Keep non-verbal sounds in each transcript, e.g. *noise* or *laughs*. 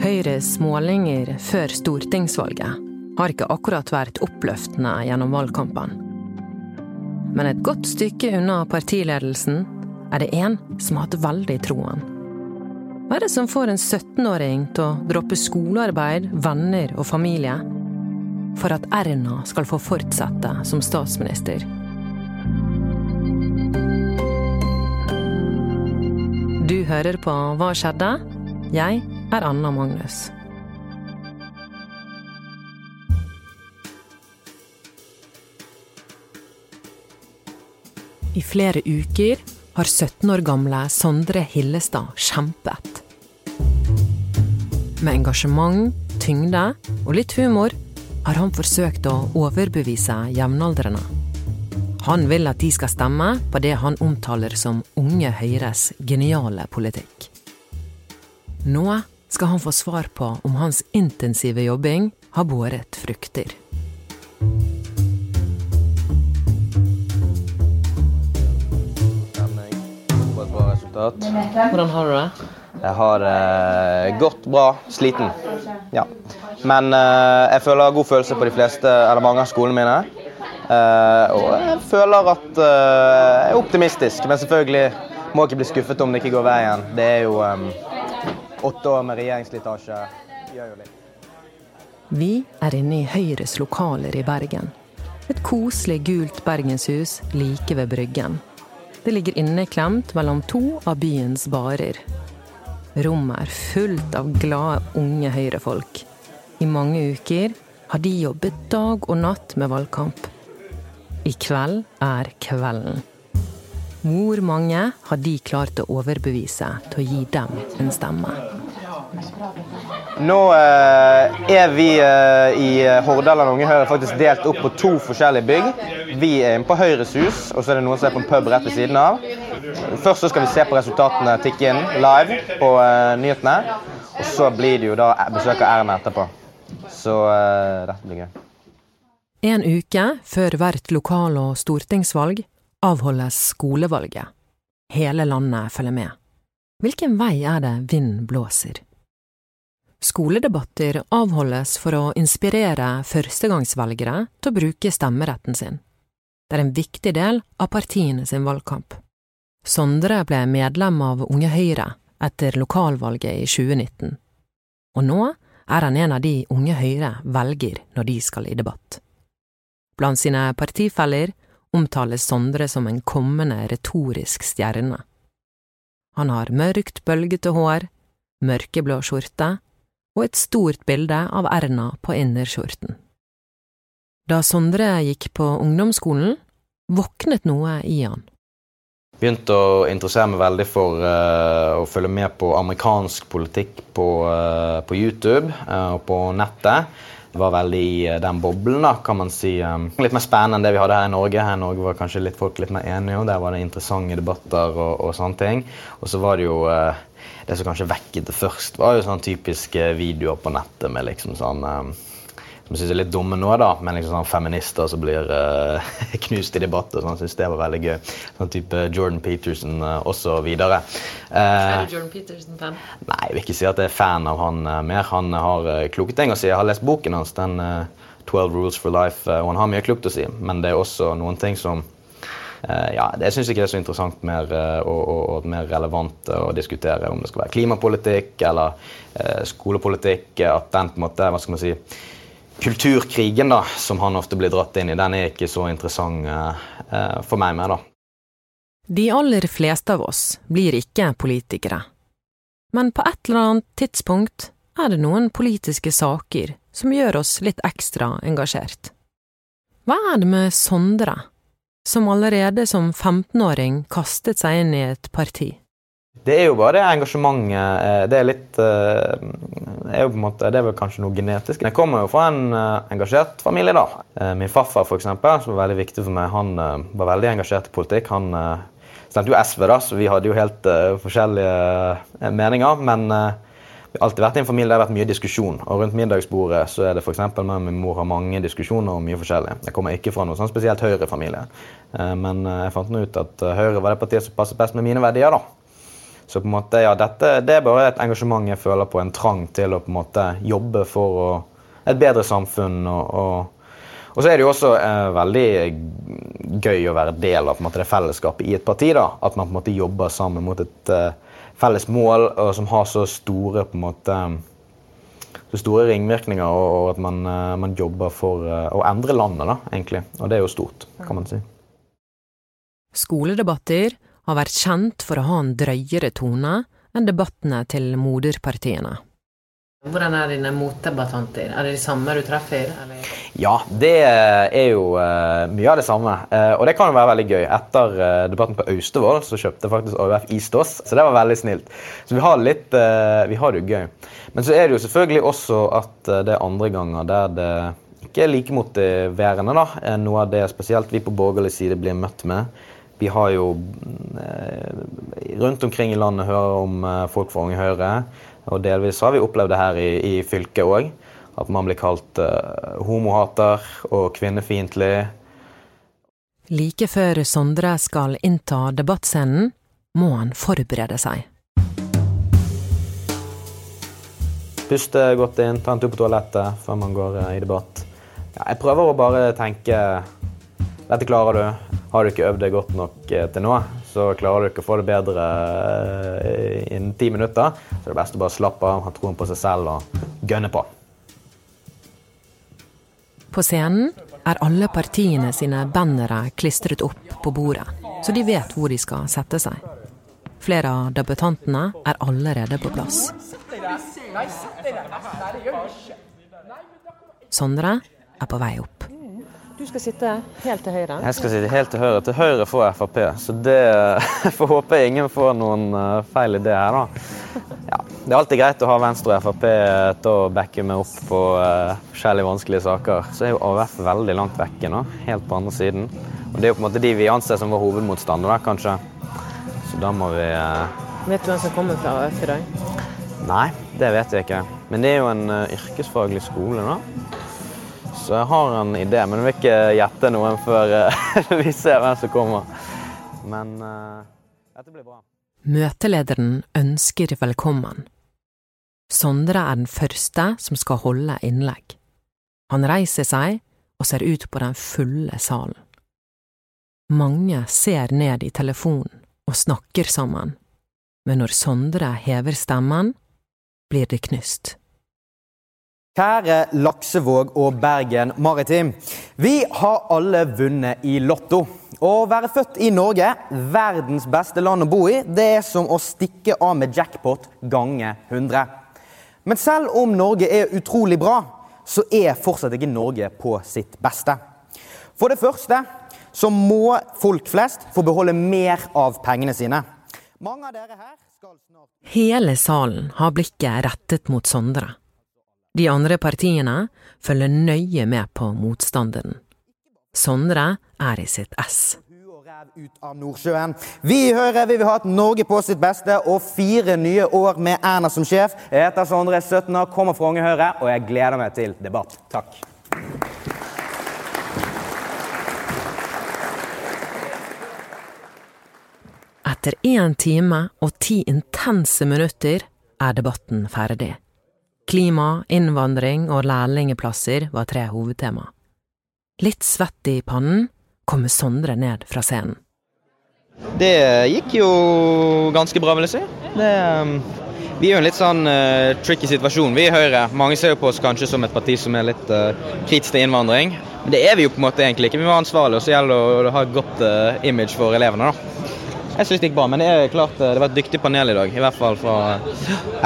Høyres målinger før stortingsvalget har ikke akkurat vært oppløftende gjennom valgkampen. Men et godt stykke unna partiledelsen er det én som har hatt veldig troen. Hva er det som får en 17-åring til å droppe skolearbeid, venner og familie for at Erna skal få fortsette som statsminister? Du hører på Hva skjedde? Jeg er Anna Magnus. I flere uker har 17 år gamle Sondre Hillestad kjempet. Med engasjement, tyngde og litt humor har han forsøkt å overbevise jevnaldrende. Han vil at de skal stemme på det han omtaler som Unge Høyres geniale politikk. Nå skal han få svar på om hans intensive jobbing har båret frukter. Hvordan har du det? Jeg har eh, gått bra. Sliten. Ja. Men eh, jeg føler god følelse på de fleste, eller mange av skolene mine. Eh, og jeg føler at eh, jeg er optimistisk, men selvfølgelig må jeg ikke bli skuffet om det ikke går veien. Det er jo eh, åtte år med regjeringsslitasje. Gjør jo litt. Vi er inne i Høyres lokaler i Bergen. Et koselig gult bergenshus like ved Bryggen. Det ligger inneklemt mellom to av byens barer. Rommet er fullt av glade, unge høyrefolk. I mange uker har de jobbet dag og natt med valgkamp. I kveld er kvelden. Hvor mange har de klart å overbevise til å gi dem en stemme? Nå eh, er vi eh, i Hordaland Unge Høyre faktisk delt opp på to forskjellige bygg. Vi er inne på Høyres hus, og så er det noen som er på en pub rett ved siden av. Først så skal vi se på resultatene tikke inn live på eh, nyhetene. Og så blir det jo da besøk av Erna etterpå. Så eh, dette blir gøy. En uke før hvert lokal- og stortingsvalg avholdes skolevalget. Hele landet følger med. Hvilken vei er det vinden blåser? Skoledebatter avholdes for å inspirere førstegangsvelgere til å bruke stemmeretten sin. Det er en viktig del av partiene sin valgkamp. Sondre ble medlem av Unge Høyre etter lokalvalget i 2019, og nå er han en av de Unge Høyre velger når de skal i debatt. Blant sine partifeller omtales Sondre som en kommende retorisk stjerne. Han har mørkt, bølgete hår, mørkeblå skjorte og et stort bilde av Erna på innerskjorten. Da Sondre gikk på ungdomsskolen, våknet noe i han. Begynte å interessere meg veldig for uh, å følge med på amerikansk politikk på, uh, på YouTube uh, og på nettet. Var veldig i den boblen, da, kan man si. Um, litt mer spennende enn det vi hadde her i Norge. Her i Norge var kanskje litt folk litt mer enige, og der var det interessante debatter og, og sånne ting. Og så var det jo det som kanskje vekket det først, var jo sånne typiske videoer på nettet med liksom sånn Som jeg syns er litt dumme nå, da, men liksom sånn feminister som blir uh, *laughs* knust i debatt. og Sånn, syns det var veldig gøy. Sånn type Jordan Peterson uh, osv. Uh, er du Jordan Peterson-fan? Nei, jeg vil ikke si at jeg er fan av han uh, mer. Han har kloke ting å si. Jeg har lest boken hans, den 12 Rules for Life, og han har mye klokt å si. Men det er også noen ting som Eh, ja, det syns jeg ikke er så interessant mer, eh, og, og, og, mer relevant å diskutere om det skal være klimapolitikk eller eh, skolepolitikk. At den på en måte, hva skal man si, kulturkrigen da, som han ofte blir dratt inn i, den er ikke så interessant eh, for meg mer, da. De aller fleste av oss blir ikke politikere. Men på et eller annet tidspunkt er det noen politiske saker som gjør oss litt ekstra engasjert. Hva er det med Sondre som allerede som 15-åring kastet seg inn i et parti? Det er jo bare det engasjementet. Eh, det er litt eh, er jo på en måte, Det er vel kanskje noe genetisk. Jeg kommer jo fra en eh, engasjert familie. da. Min farfar, for eksempel, som var veldig viktig for meg, han var veldig engasjert i politikk. Han stemte jo SV, da, så vi hadde jo helt forskjellige meninger. men vi har alltid vært i en familie der det har vært mye diskusjon. Og rundt middagsbordet så er det for med min mor har mange diskusjoner om mye forskjellig. Jeg kommer ikke fra noe sånn spesielt Høyre-familie. Men jeg fant nå ut at Høyre var det partiet som passet best med mine verdier. da. Så på en måte, ja, dette det er bare et engasjement jeg føler på, en trang til å på en måte jobbe for å, et bedre samfunn. og, og og så er det jo også eh, veldig gøy å være del av måte, det fellesskapet i et parti. da, At man på en måte jobber sammen mot et eh, felles mål og som har så store på en måte, så store ringvirkninger, og, at man, eh, man, jobber for eh, å endre landet, da, egentlig. Og det er jo stort, kan man si. Skoledebatter har vært kjent for å ha en drøyere tone enn debattene til moderpartiene. Hvordan er dine motdebattanter? Er det de samme du treffer? Eller? Ja, det er jo uh, mye av det samme. Uh, og det kan jo være veldig gøy. Etter uh, debatten på Austevoll så kjøpte faktisk AUF is til oss, så det var veldig snilt. Så vi har, litt, vi har det jo gøy. Men så er det jo selvfølgelig også at det er andre ganger der det ikke er like motiverende. da. Noe av det spesielt vi på borgerlig side blir møtt med. Vi har jo rundt omkring i landet hører om folk fra Unge Høyre og delvis har vi opplevd det her i, i fylket òg. At man blir kalt uh, homohater og kvinnefiendtlig. Like før Sondre skal innta debattscenen, må han forberede seg. Puste godt inn, ta en tur på toalettet før man går i debatt. Ja, jeg prøver å bare tenke Dette klarer du. Har du ikke øvd deg godt nok til nå, så klarer du ikke å få det bedre eh, innen ti minutter. Så det er best å bare slappe av, ha troen på seg selv og gønne på. På scenen er alle partiene sine bannere klistret opp på bordet, så de vet hvor de skal sette seg. Flere av debutantene er allerede på plass. Sondre er på vei opp. Du skal sitte helt til høyre? Jeg skal sitte helt til høyre. Til høyre for Frp. Så det *laughs* får håpe ingen får noen eh, feil idé her, da. Ja, det er alltid greit å ha Venstre og Frp til å backe meg opp på uh, forskjellige vanskelige saker. Så er jo AUF veldig langt vekke nå, helt på andre siden. Og det er jo på en måte de vi anser som vår hovedmotstander, kanskje. Så da må vi uh... Vet du hvem som kommer fra AUF i dag? Nei, det vet jeg ikke. Men det er jo en yrkesfaglig skole, da. Så jeg har en idé, men jeg vil ikke gjette noen før eh, *laughs* vi ser hvem som kommer. Men uh, dette blir bra. Møtelederen ønsker velkommen. Sondre er den første som skal holde innlegg. Han reiser seg og ser ut på den fulle salen. Mange ser ned i telefonen og snakker sammen, men når Sondre hever stemmen, blir det knust. Kjære Laksevåg og Bergen Maritim. Vi har alle vunnet i Lotto. Å være født i Norge, verdens beste land å bo i, det er som å stikke av med jackpot gange 100. Men selv om Norge er utrolig bra, så er fortsatt ikke Norge på sitt beste. For det første så må folk flest få beholde mer av pengene sine. Mange av dere her skal Hele salen har blikket rettet mot Sondre. De andre partiene følger nøye med på motstanderen. Sondre er i sitt ess. Vi i Høyre vi vil ha et Norge på sitt beste og fire nye år med Erna som sjef. Jeg heter Sondre, 17 år, kommer fra Unge Høyre, og jeg gleder meg til debatt. Takk. Etter én time og ti intense minutter er debatten ferdig. Klima, innvandring og lærlingeplasser var tre hovedtema. Litt svett i pannen kommer Sondre ned fra scenen. Det gikk jo ganske bra, vil jeg si. Det, um, vi er jo en litt sånn uh, tricky situasjon, vi i Høyre. Mange ser jo på oss kanskje som et parti som er litt uh, kritisk til innvandring. Men det er vi jo på en måte egentlig ikke. Vi var ansvarlige, og så gjelder det å ha et godt uh, image for elevene. da. Jeg syns det gikk bra, men det er klart eh, det var et dyktig panel i dag. I hvert fall fra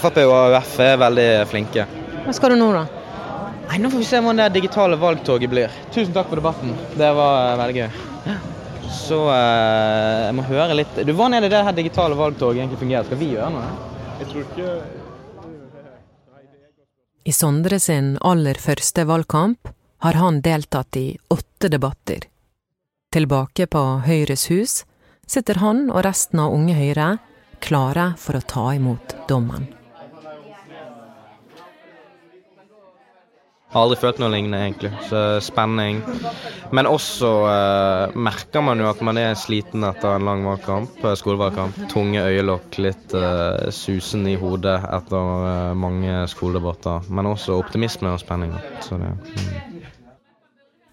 Frp og AUF er veldig flinke. Hva skal du nå, da? Nei, Nå får vi se hvordan det digitale valgtoget blir. Tusen takk for debatten. Det var eh, veldig gøy. Så jeg må høre litt Du, Hvordan er det det her digitale valgtoget egentlig fungerer? Skal vi gjøre noe? Jeg tror ikke I Sondre sin aller første valgkamp har han deltatt i åtte debatter. Tilbake på Høyres hus sitter han og resten av Unge Høyre klare for å ta imot dommen. Har aldri følt noe lignende, egentlig. Så spenning. Men også eh, merker man jo at man er sliten etter en lang valgkamp, eh, skolevalgkamp. Tunge øyelokk, litt eh, susen i hodet etter eh, mange skoledebatter. Men også optimisme og spenning. Så det, mm.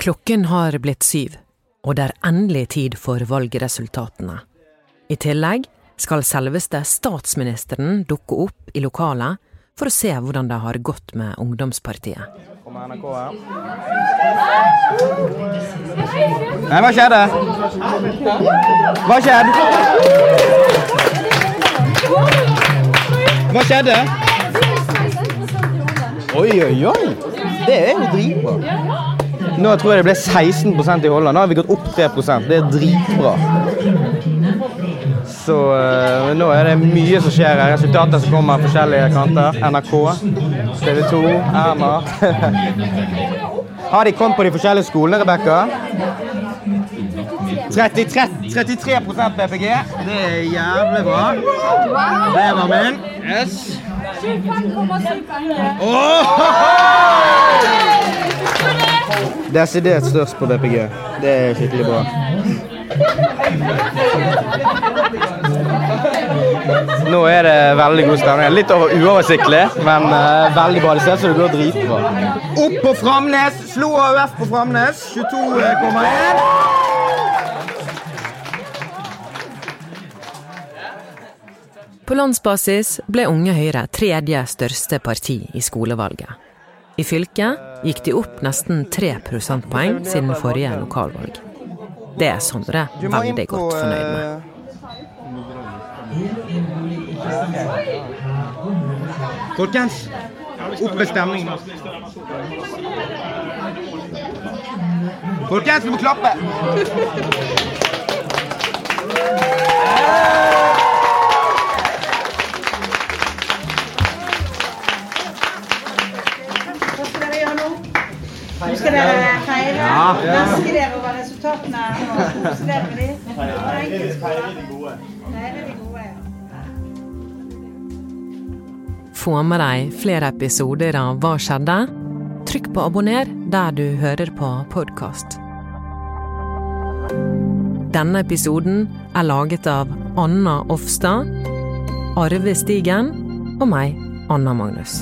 Klokken har blitt syv, og det er endelig tid for valgresultatene. I tillegg skal selveste statsministeren dukke opp i lokalet for å se hvordan det har gått med ungdomspartiet. Nei, hva skjedde? Hva skjedde? Hva skjedde? Oi, oi, oi. Det er jo dritbra. Nå tror jeg det ble 16% i Holland. Nå har vi gått opp 3% Det er dritbra. Så uh, nå er det mye som skjer her. Resultater som kommer av forskjellige kanter. NRK, TV 2, Erna. *laughs* Har de kommet på de forskjellige skolene, Rebekka? 33, 33 PPG. Det er jævlig bra. Det var min. Yes. 25,7 penger. Desidert størst på BPG. Det er skikkelig bra. Nå er det veldig god stemning. Litt uoversiktlig, men uh, veldig bra. Det ser ut som det går dritbra. Opp på Framnes! Slo AUF på Framnes. 22,1. På landsbasis ble Unge Høyre tredje største parti i skolevalget. I fylket gikk de opp nesten tre prosentpoeng siden forrige lokalvalg. Det er Sondre veldig godt fornøyd med. Folkens, opp med stemningen. Folkens, vi må klappe! Få med deg flere episoder av Hva skjedde? Trykk på abonner der du hører på podkast. Denne episoden er laget av Anna Offstad, Arve Stigen og meg, Anna Magnus.